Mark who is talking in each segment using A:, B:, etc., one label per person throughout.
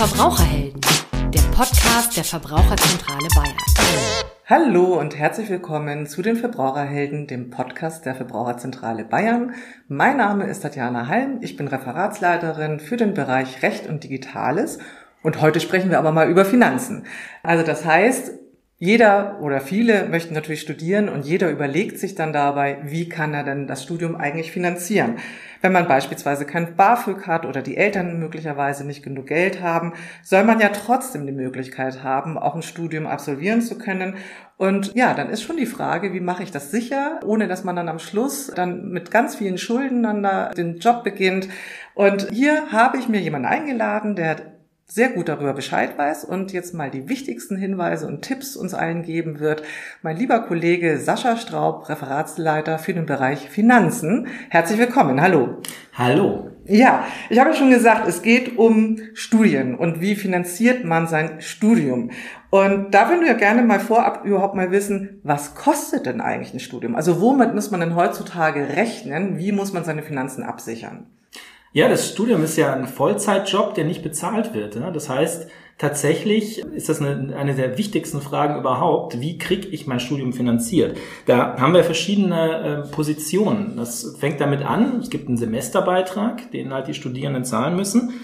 A: Verbraucherhelden, der Podcast der Verbraucherzentrale Bayern.
B: Hallo und herzlich willkommen zu den Verbraucherhelden, dem Podcast der Verbraucherzentrale Bayern. Mein Name ist Tatjana Halm, ich bin Referatsleiterin für den Bereich Recht und Digitales und heute sprechen wir aber mal über Finanzen. Also das heißt, jeder oder viele möchten natürlich studieren und jeder überlegt sich dann dabei, wie kann er denn das Studium eigentlich finanzieren. Wenn man beispielsweise kein BAföG hat oder die Eltern möglicherweise nicht genug Geld haben, soll man ja trotzdem die Möglichkeit haben, auch ein Studium absolvieren zu können. Und ja, dann ist schon die Frage, wie mache ich das sicher, ohne dass man dann am Schluss dann mit ganz vielen Schulden dann da den Job beginnt. Und hier habe ich mir jemanden eingeladen, der sehr gut darüber Bescheid weiß und jetzt mal die wichtigsten Hinweise und Tipps uns allen geben wird. Mein lieber Kollege Sascha Straub, Referatsleiter für den Bereich Finanzen. Herzlich willkommen. Hallo.
C: Hallo.
B: Ja, ich habe schon gesagt, es geht um Studien und wie finanziert man sein Studium. Und da würden wir gerne mal vorab überhaupt mal wissen, was kostet denn eigentlich ein Studium? Also womit muss man denn heutzutage rechnen? Wie muss man seine Finanzen absichern?
C: Ja, das Studium ist ja ein Vollzeitjob, der nicht bezahlt wird. Das heißt, tatsächlich ist das eine, eine der wichtigsten Fragen überhaupt. Wie kriege ich mein Studium finanziert? Da haben wir verschiedene äh, Positionen. Das fängt damit an, es gibt einen Semesterbeitrag, den halt die Studierenden zahlen müssen.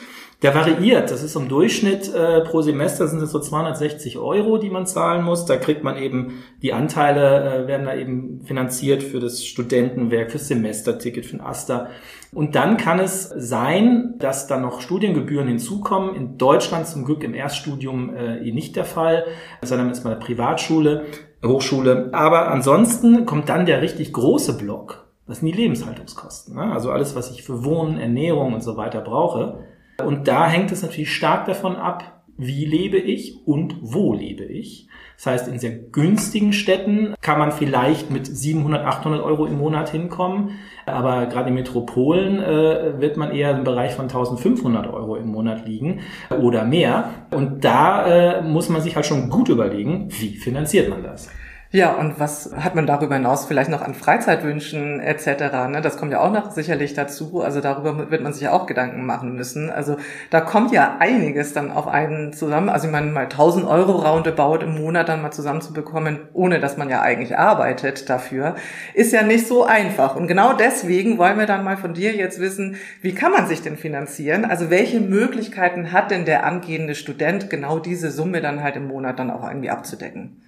C: Der variiert. Das ist im Durchschnitt äh, pro Semester sind es so 260 Euro, die man zahlen muss. Da kriegt man eben die Anteile äh, werden da eben finanziert für das Studentenwerk, fürs Semesterticket, für den Aster. Und dann kann es sein, dass da noch Studiengebühren hinzukommen. In Deutschland zum Glück im Erststudium äh, eh nicht der Fall, sondern ist mal eine Privatschule, Hochschule. Aber ansonsten kommt dann der richtig große Block. Das sind die Lebenshaltungskosten. Ne? Also alles, was ich für Wohnen, Ernährung und so weiter brauche. Und da hängt es natürlich stark davon ab, wie lebe ich und wo lebe ich. Das heißt, in sehr günstigen Städten kann man vielleicht mit 700, 800 Euro im Monat hinkommen. Aber gerade in Metropolen äh, wird man eher im Bereich von 1500 Euro im Monat liegen oder mehr. Und da äh, muss man sich halt schon gut überlegen, wie finanziert man das.
B: Ja, und was hat man darüber hinaus vielleicht noch an Freizeitwünschen etc.? Ne? Das kommt ja auch noch sicherlich dazu. Also darüber wird man sich ja auch Gedanken machen müssen. Also da kommt ja einiges dann auf einen zusammen. Also ich meine, mal 1000 Euro roundabout im Monat dann mal zusammenzubekommen, ohne dass man ja eigentlich arbeitet dafür, ist ja nicht so einfach. Und genau deswegen wollen wir dann mal von dir jetzt wissen, wie kann man sich denn finanzieren? Also welche Möglichkeiten hat denn der angehende Student, genau diese Summe dann halt im Monat dann auch irgendwie abzudecken?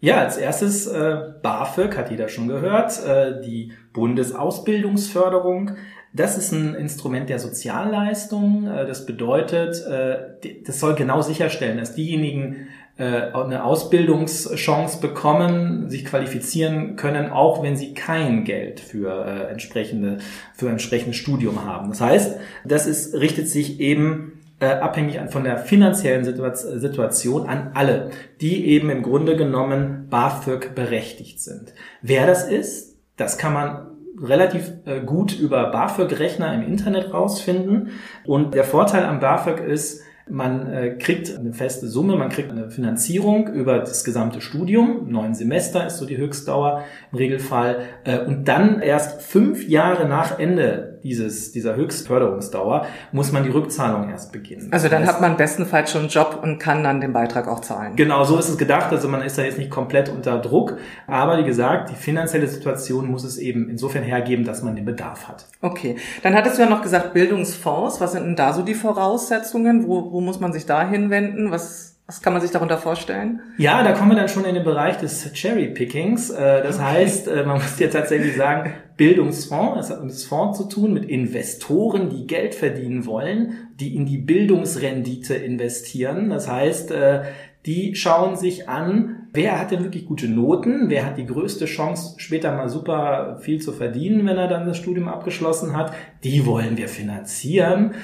C: Ja, als erstes äh, BAföG, hat jeder schon gehört, äh, die Bundesausbildungsförderung. Das ist ein Instrument der Sozialleistung. Äh, das bedeutet, äh, das soll genau sicherstellen, dass diejenigen äh, eine Ausbildungschance bekommen, sich qualifizieren können, auch wenn sie kein Geld für äh, entsprechende für entsprechendes Studium haben. Das heißt, das ist richtet sich eben äh, abhängig von der finanziellen Situation an alle, die eben im Grunde genommen BAföG berechtigt sind. Wer das ist, das kann man relativ äh, gut über BAföG-Rechner im Internet rausfinden. Und der Vorteil am BAföG ist, man äh, kriegt eine feste Summe, man kriegt eine Finanzierung über das gesamte Studium. Neun Semester ist so die Höchstdauer im Regelfall. Und dann erst fünf Jahre nach Ende dieses, dieser Höchstförderungsdauer muss man die Rückzahlung erst beginnen.
B: Also dann das hat man bestenfalls schon einen Job und kann dann den Beitrag auch zahlen.
C: Genau, so ist es gedacht. Also man ist da jetzt nicht komplett unter Druck. Aber wie gesagt, die finanzielle Situation muss es eben insofern hergeben, dass man den Bedarf hat.
B: Okay. Dann hattest du ja noch gesagt Bildungsfonds. Was sind denn da so die Voraussetzungen? Wo, wo muss man sich da hinwenden? Was, was kann man sich darunter vorstellen?
C: Ja, da kommen wir dann schon in den Bereich des Cherry Pickings. Äh, das okay. heißt, äh, man muss ja tatsächlich sagen, Bildungsfonds, das hat mit Fonds zu tun, mit Investoren, die Geld verdienen wollen, die in die Bildungsrendite investieren. Das heißt, äh, die schauen sich an, wer hat denn wirklich gute Noten, wer hat die größte Chance, später mal super viel zu verdienen, wenn er dann das Studium abgeschlossen hat. Die wollen wir finanzieren.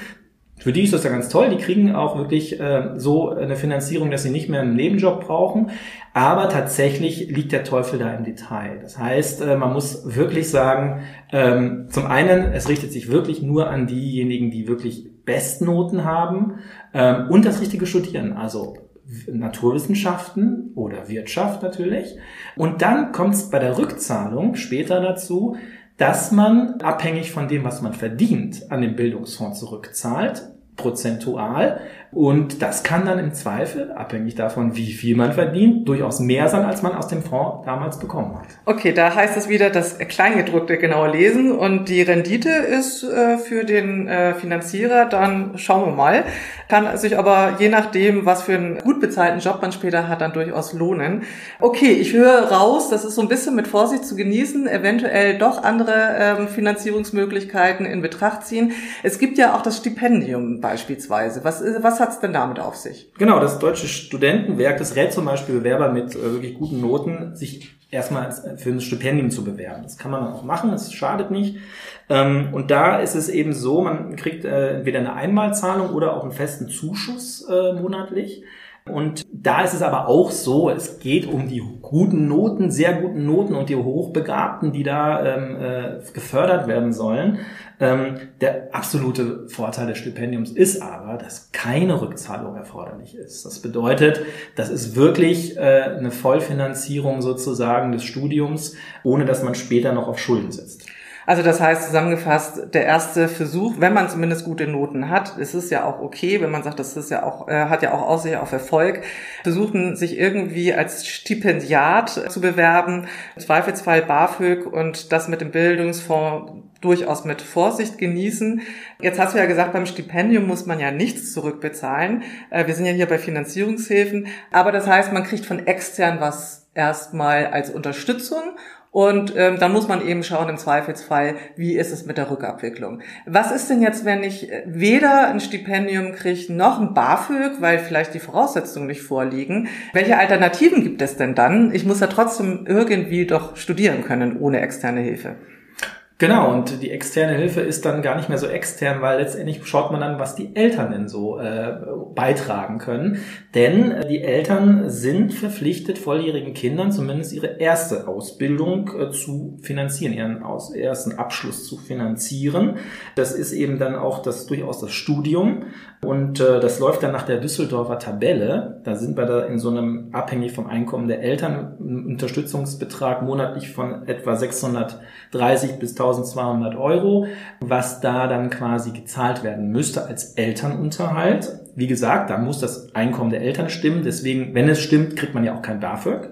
C: Für die ist das ja ganz toll. Die kriegen auch wirklich äh, so eine Finanzierung, dass sie nicht mehr einen Nebenjob brauchen. Aber tatsächlich liegt der Teufel da im Detail. Das heißt, äh, man muss wirklich sagen, ähm, zum einen, es richtet sich wirklich nur an diejenigen, die wirklich Bestnoten haben ähm, und das richtige Studieren. Also Naturwissenschaften oder Wirtschaft natürlich. Und dann kommt es bei der Rückzahlung später dazu, dass man abhängig von dem, was man verdient, an den Bildungsfonds zurückzahlt. prozentual. Und das kann dann im Zweifel, abhängig davon, wie viel man verdient, durchaus mehr sein, als man aus dem Fonds damals bekommen hat.
B: Okay, da heißt es wieder das Kleingedruckte genau lesen und die Rendite ist äh, für den äh, Finanzierer, dann schauen wir mal, kann sich aber je nachdem, was für einen gut bezahlten Job man später hat, dann durchaus lohnen. Okay, ich höre raus, das ist so ein bisschen mit Vorsicht zu genießen, eventuell doch andere ähm, Finanzierungsmöglichkeiten in Betracht ziehen. Es gibt ja auch das Stipendium beispielsweise. Was, was hat's denn damit auf sich?
C: Genau, das Deutsche Studentenwerk, das rät zum Beispiel Bewerber mit äh, wirklich guten Noten, sich erstmal für ein Stipendium zu bewerben. Das kann man auch machen, es schadet nicht. Ähm, und da ist es eben so, man kriegt äh, entweder eine Einmalzahlung oder auch einen festen Zuschuss äh, monatlich. Und da ist es aber auch so, es geht um die guten Noten, sehr guten Noten und die Hochbegabten, die da ähm, äh, gefördert werden sollen. Ähm, der absolute Vorteil des Stipendiums ist aber, dass keine Rückzahlung erforderlich ist. Das bedeutet, das ist wirklich äh, eine Vollfinanzierung sozusagen des Studiums, ohne dass man später noch auf Schulden sitzt.
B: Also das heißt zusammengefasst, der erste Versuch, wenn man zumindest gute Noten hat, ist es ja auch okay, wenn man sagt, das ist ja auch, äh, hat ja auch Aussicht auf Erfolg, versuchen sich irgendwie als Stipendiat zu bewerben, im Zweifelsfall BAföG und das mit dem Bildungsfonds durchaus mit Vorsicht genießen. Jetzt hast du ja gesagt, beim Stipendium muss man ja nichts zurückbezahlen. Äh, wir sind ja hier bei Finanzierungshilfen, aber das heißt, man kriegt von extern was erstmal als Unterstützung und ähm, dann muss man eben schauen im Zweifelsfall, wie ist es mit der Rückabwicklung. Was ist denn jetzt, wenn ich weder ein Stipendium kriege noch ein BAföG, weil vielleicht die Voraussetzungen nicht vorliegen? Welche Alternativen gibt es denn dann? Ich muss ja trotzdem irgendwie doch studieren können ohne externe Hilfe.
C: Genau, und die externe Hilfe ist dann gar nicht mehr so extern, weil letztendlich schaut man dann, was die Eltern denn so äh, beitragen können. Denn äh, die Eltern sind verpflichtet, volljährigen Kindern zumindest ihre erste Ausbildung äh, zu finanzieren, ihren aus, ersten Abschluss zu finanzieren. Das ist eben dann auch das durchaus das Studium. Und äh, das läuft dann nach der Düsseldorfer Tabelle. Da sind wir da in so einem abhängig vom Einkommen der Eltern Unterstützungsbetrag monatlich von etwa 630 bis 1200 Euro, was da dann quasi gezahlt werden müsste als Elternunterhalt. Wie gesagt, da muss das Einkommen der Eltern stimmen. Deswegen, wenn es stimmt, kriegt man ja auch kein BAföG.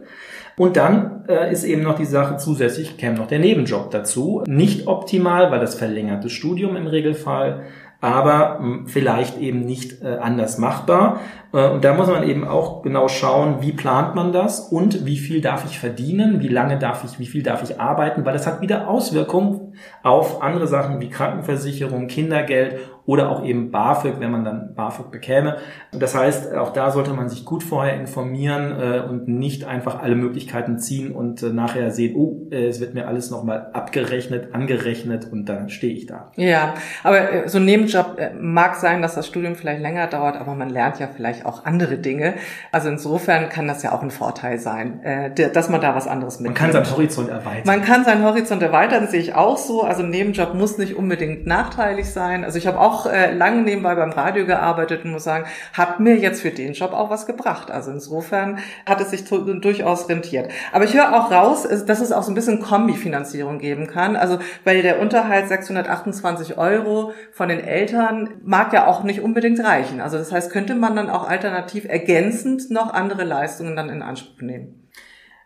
C: Und dann äh, ist eben noch die Sache zusätzlich, käme noch der Nebenjob dazu. Nicht optimal, weil das verlängerte Studium im Regelfall aber hm, vielleicht eben nicht äh, anders machbar. Äh, und da muss man eben auch genau schauen, wie plant man das und wie viel darf ich verdienen, wie lange darf ich, wie viel darf ich arbeiten, weil das hat wieder Auswirkungen auf andere Sachen wie Krankenversicherung, Kindergeld oder auch eben BAföG, wenn man dann BAföG bekäme. Das heißt, auch da sollte man sich gut vorher informieren äh, und nicht einfach alle Möglichkeiten ziehen und äh, nachher sehen, oh, es wird mir alles nochmal abgerechnet, angerechnet und dann stehe ich da.
B: Ja, aber so ein Nebenjob mag sein, dass das Studium vielleicht länger dauert, aber man lernt ja vielleicht auch andere Dinge. Also insofern kann das ja auch ein Vorteil sein, äh, dass man da was anderes mitnimmt.
C: Man kann seinen Horizont erweitern.
B: Man kann seinen Horizont erweitern, sehe ich auch so. Also ein Nebenjob muss nicht unbedingt nachteilig sein. Also ich habe auch äh, lange nebenbei beim Radio gearbeitet und muss sagen, hat mir jetzt für den Job auch was gebracht. Also insofern hat es sich durchaus rentiert. Aber ich höre auch raus, dass es auch so ein bisschen Kombifinanzierung geben kann. Also weil der Unterhalt 628 Euro von den Eltern mag ja auch nicht unbedingt reichen. Also das heißt, könnte man dann auch alternativ ergänzend noch andere Leistungen dann in Anspruch nehmen?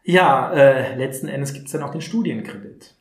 C: Ja, äh, letzten Endes gibt es dann auch den Studienkredit.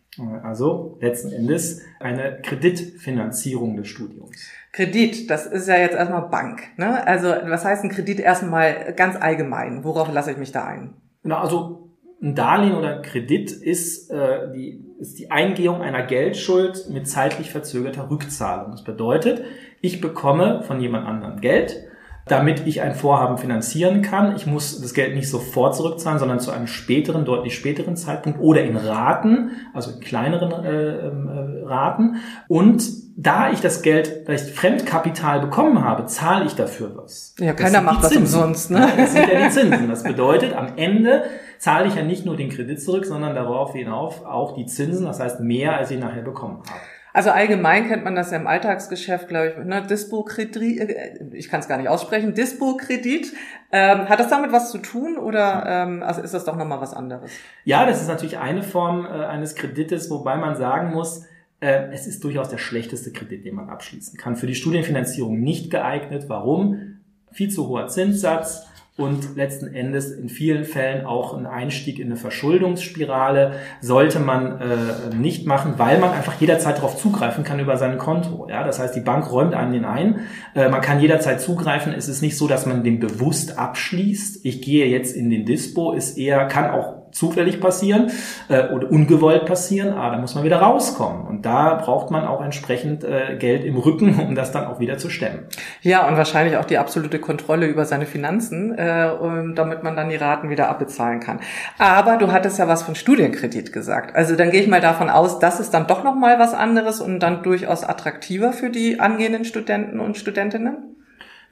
C: Also letzten Endes eine Kreditfinanzierung des Studiums.
B: Kredit, das ist ja jetzt erstmal Bank. Ne? Also was heißt ein Kredit erstmal ganz allgemein? Worauf lasse ich mich da ein?
C: Na, also ein Darlehen oder Kredit ist, äh, die, ist die Eingehung einer Geldschuld mit zeitlich verzögerter Rückzahlung. Das bedeutet, ich bekomme von jemand anderem Geld damit ich ein Vorhaben finanzieren kann. Ich muss das Geld nicht sofort zurückzahlen, sondern zu einem späteren, deutlich späteren Zeitpunkt oder in Raten, also in kleineren äh, ähm, äh, Raten. Und da ich das Geld vielleicht Fremdkapital bekommen habe, zahle ich dafür was.
B: Ja, keiner macht das umsonst, ne?
C: Das sind ja die Zinsen. Das bedeutet, am Ende zahle ich ja nicht nur den Kredit zurück, sondern darauf hinauf auch die Zinsen, das heißt mehr, als ich nachher bekommen habe.
B: Also allgemein kennt man das ja im Alltagsgeschäft, glaube ich, ne? Dispo-Kredit, äh, ich kann es gar nicht aussprechen, Dispo-Kredit. Ähm, hat das damit was zu tun oder ähm, also ist das doch nochmal was anderes?
C: Ja, das ist natürlich eine Form äh, eines Kredites, wobei man sagen muss, äh, es ist durchaus der schlechteste Kredit, den man abschließen kann. Für die Studienfinanzierung nicht geeignet. Warum? Viel zu hoher Zinssatz und letzten Endes in vielen Fällen auch ein Einstieg in eine Verschuldungsspirale sollte man äh, nicht machen, weil man einfach jederzeit darauf zugreifen kann über sein Konto. Ja, das heißt, die Bank räumt einen den ein. Äh, man kann jederzeit zugreifen. Es ist nicht so, dass man den bewusst abschließt. Ich gehe jetzt in den Dispo, ist eher kann auch zufällig passieren äh, oder ungewollt passieren, aber da muss man wieder rauskommen. Und da braucht man auch entsprechend äh, Geld im Rücken, um das dann auch wieder zu stemmen.
B: Ja, und wahrscheinlich auch die absolute Kontrolle über seine Finanzen, äh, damit man dann die Raten wieder abbezahlen kann. Aber du hattest ja was von Studienkredit gesagt. Also dann gehe ich mal davon aus, das ist dann doch nochmal was anderes und dann durchaus attraktiver für die angehenden Studenten und Studentinnen?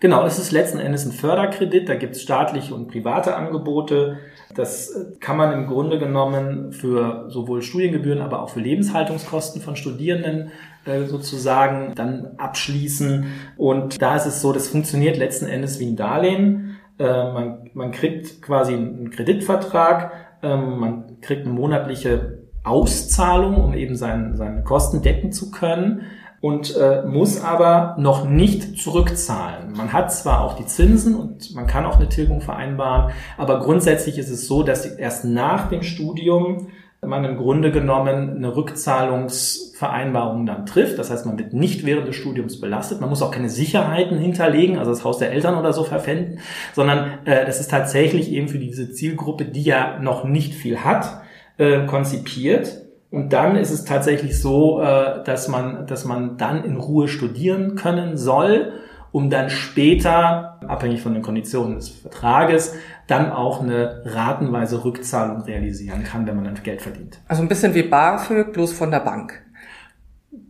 C: Genau, es ist letzten Endes ein Förderkredit, da gibt es staatliche und private Angebote. Das äh, kann man im Grunde genommen für sowohl Studiengebühren, aber auch für Lebenshaltungskosten von Studierenden äh, sozusagen dann abschließen. Und da ist es so, das funktioniert letzten Endes wie ein Darlehen. Äh, man, man kriegt quasi einen Kreditvertrag, ähm, man kriegt eine monatliche Auszahlung, um eben seine, seine Kosten decken zu können und äh, muss aber noch nicht zurückzahlen. Man hat zwar auch die Zinsen und man kann auch eine Tilgung vereinbaren, aber grundsätzlich ist es so, dass erst nach dem Studium man im Grunde genommen eine Rückzahlungsvereinbarung dann trifft. Das heißt, man wird nicht während des Studiums belastet. Man muss auch keine Sicherheiten hinterlegen, also das Haus der Eltern oder so verpfänden, sondern äh, das ist tatsächlich eben für diese Zielgruppe, die ja noch nicht viel hat, äh, konzipiert. Und dann ist es tatsächlich so, äh, dass man, dass man dann in Ruhe studieren können soll, um dann später, abhängig von den Konditionen des Vertrages, dann auch eine ratenweise Rückzahlung realisieren kann, wenn man dann Geld verdient.
B: Also ein bisschen wie BAföG, bloß von der Bank.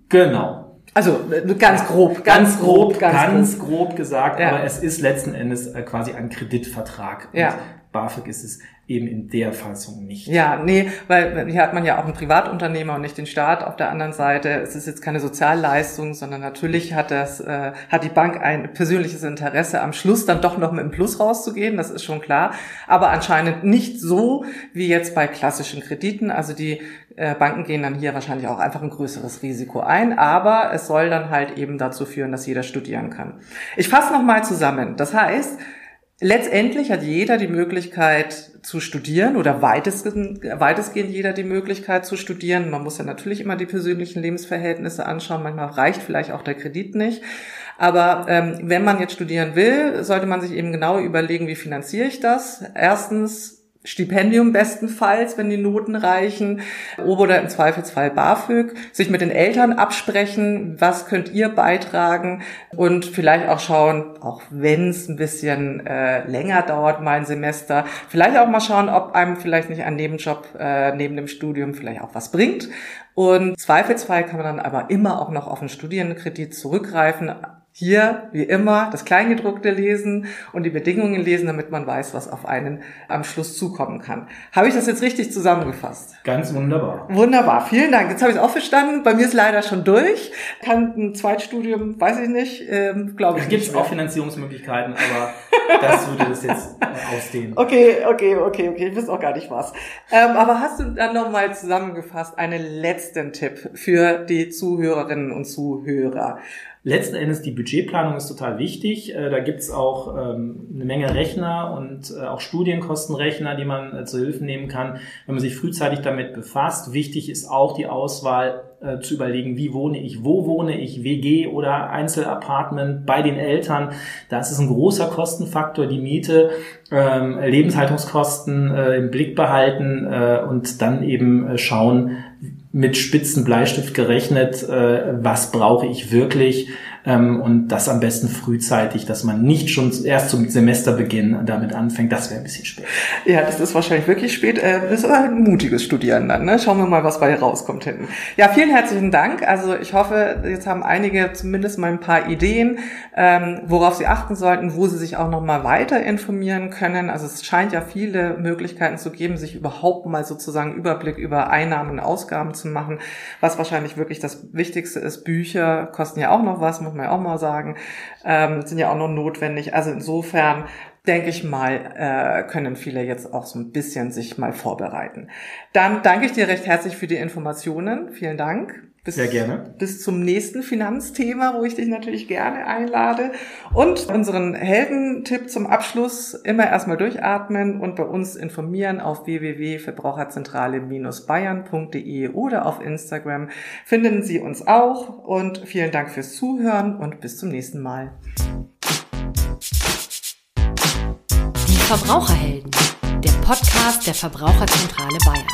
C: Genau.
B: Also äh, ganz grob,
C: ganz, ganz grob, ganz, ganz grob. grob, gesagt, ja. aber es ist letzten Endes äh, quasi ein Kreditvertrag.
B: Ja.
C: BAföG ist es eben in der Fassung nicht.
B: Ja, nee, weil hier hat man ja auch einen Privatunternehmer und nicht den Staat auf der anderen Seite. Es ist jetzt keine Sozialleistung, sondern natürlich hat das, äh, hat die Bank ein persönliches Interesse, am Schluss dann doch noch mit einem Plus rauszugehen, das ist schon klar. Aber anscheinend nicht so wie jetzt bei klassischen Krediten. Also die äh, Banken gehen dann hier wahrscheinlich auch einfach ein größeres Risiko ein, aber es soll dann halt eben dazu führen, dass jeder studieren kann. Ich fasse nochmal zusammen. Das heißt, Letztendlich hat jeder die Möglichkeit zu studieren oder weitestgehend, weitestgehend jeder die Möglichkeit zu studieren. Man muss ja natürlich immer die persönlichen Lebensverhältnisse anschauen. Manchmal reicht vielleicht auch der Kredit nicht. Aber ähm, wenn man jetzt studieren will, sollte man sich eben genau überlegen, wie finanziere ich das? Erstens Stipendium bestenfalls, wenn die Noten reichen, oder im Zweifelsfall BAföG, sich mit den Eltern absprechen, was könnt ihr beitragen und vielleicht auch schauen, auch wenn es ein bisschen äh, länger dauert, mal ein Semester, vielleicht auch mal schauen, ob einem vielleicht nicht ein Nebenjob äh, neben dem Studium vielleicht auch was bringt. Und Zweifelsfall kann man dann aber immer auch noch auf einen Studienkredit zurückgreifen, hier, wie immer, das Kleingedruckte lesen und die Bedingungen lesen, damit man weiß, was auf einen am Schluss zukommen kann. Habe ich das jetzt richtig zusammengefasst?
C: Ganz wunderbar.
B: Wunderbar, vielen Dank. Jetzt habe ich es auch verstanden. Bei mir ist leider schon durch. Kann ein Zweitstudium, weiß ich nicht, ähm, glaube ich.
C: Da gibt es auch Finanzierungsmöglichkeiten, aber das würde das jetzt äh, ausdehnen.
B: Okay, okay, okay, okay. Ich weiß auch gar nicht was. Ähm, aber hast du dann nochmal zusammengefasst einen letzten Tipp für die Zuhörerinnen und Zuhörer?
C: Letzten Endes die Budgetplanung ist total wichtig. Äh, da gibt's auch ähm, eine Menge Rechner und äh, auch Studienkostenrechner, die man äh, zu Hilfe nehmen kann, wenn man sich frühzeitig damit befasst. Wichtig ist auch die Auswahl zu überlegen, wie wohne ich, wo wohne ich, WG oder Einzelapartment bei den Eltern. Das ist ein großer Kostenfaktor, die Miete, ähm, Lebenshaltungskosten im Blick behalten und dann eben schauen, mit spitzen Bleistift gerechnet, äh, was brauche ich wirklich ähm, und das am besten frühzeitig, dass man nicht schon erst zum Semesterbeginn damit anfängt. Das wäre ein bisschen spät.
B: Ja, das ist wahrscheinlich wirklich spät. Äh, das ist ein mutiges Studieren dann. Ne? Schauen wir mal, was bei rauskommt hinten. Ja, vielen herzlichen Dank. Also ich hoffe, jetzt haben einige zumindest mal ein paar Ideen, ähm, worauf sie achten sollten, wo sie sich auch noch mal weiter informieren können. Also es scheint ja viele Möglichkeiten zu geben, sich überhaupt mal sozusagen Überblick über Einnahmen und Ausgaben zu machen. Was wahrscheinlich wirklich das Wichtigste ist. Bücher kosten ja auch noch was, muss man ja auch mal sagen, ähm, sind ja auch noch notwendig. Also insofern denke ich mal, äh, können viele jetzt auch so ein bisschen sich mal vorbereiten. Dann danke ich dir recht herzlich für die Informationen. Vielen Dank. Bis,
C: Sehr gerne.
B: Bis zum nächsten Finanzthema, wo ich dich natürlich gerne einlade. Und unseren Heldentipp zum Abschluss immer erstmal durchatmen und bei uns informieren auf www.verbraucherzentrale-bayern.de oder auf Instagram finden Sie uns auch. Und vielen Dank fürs Zuhören und bis zum nächsten Mal.
A: Die Verbraucherhelden, der Podcast der Verbraucherzentrale Bayern.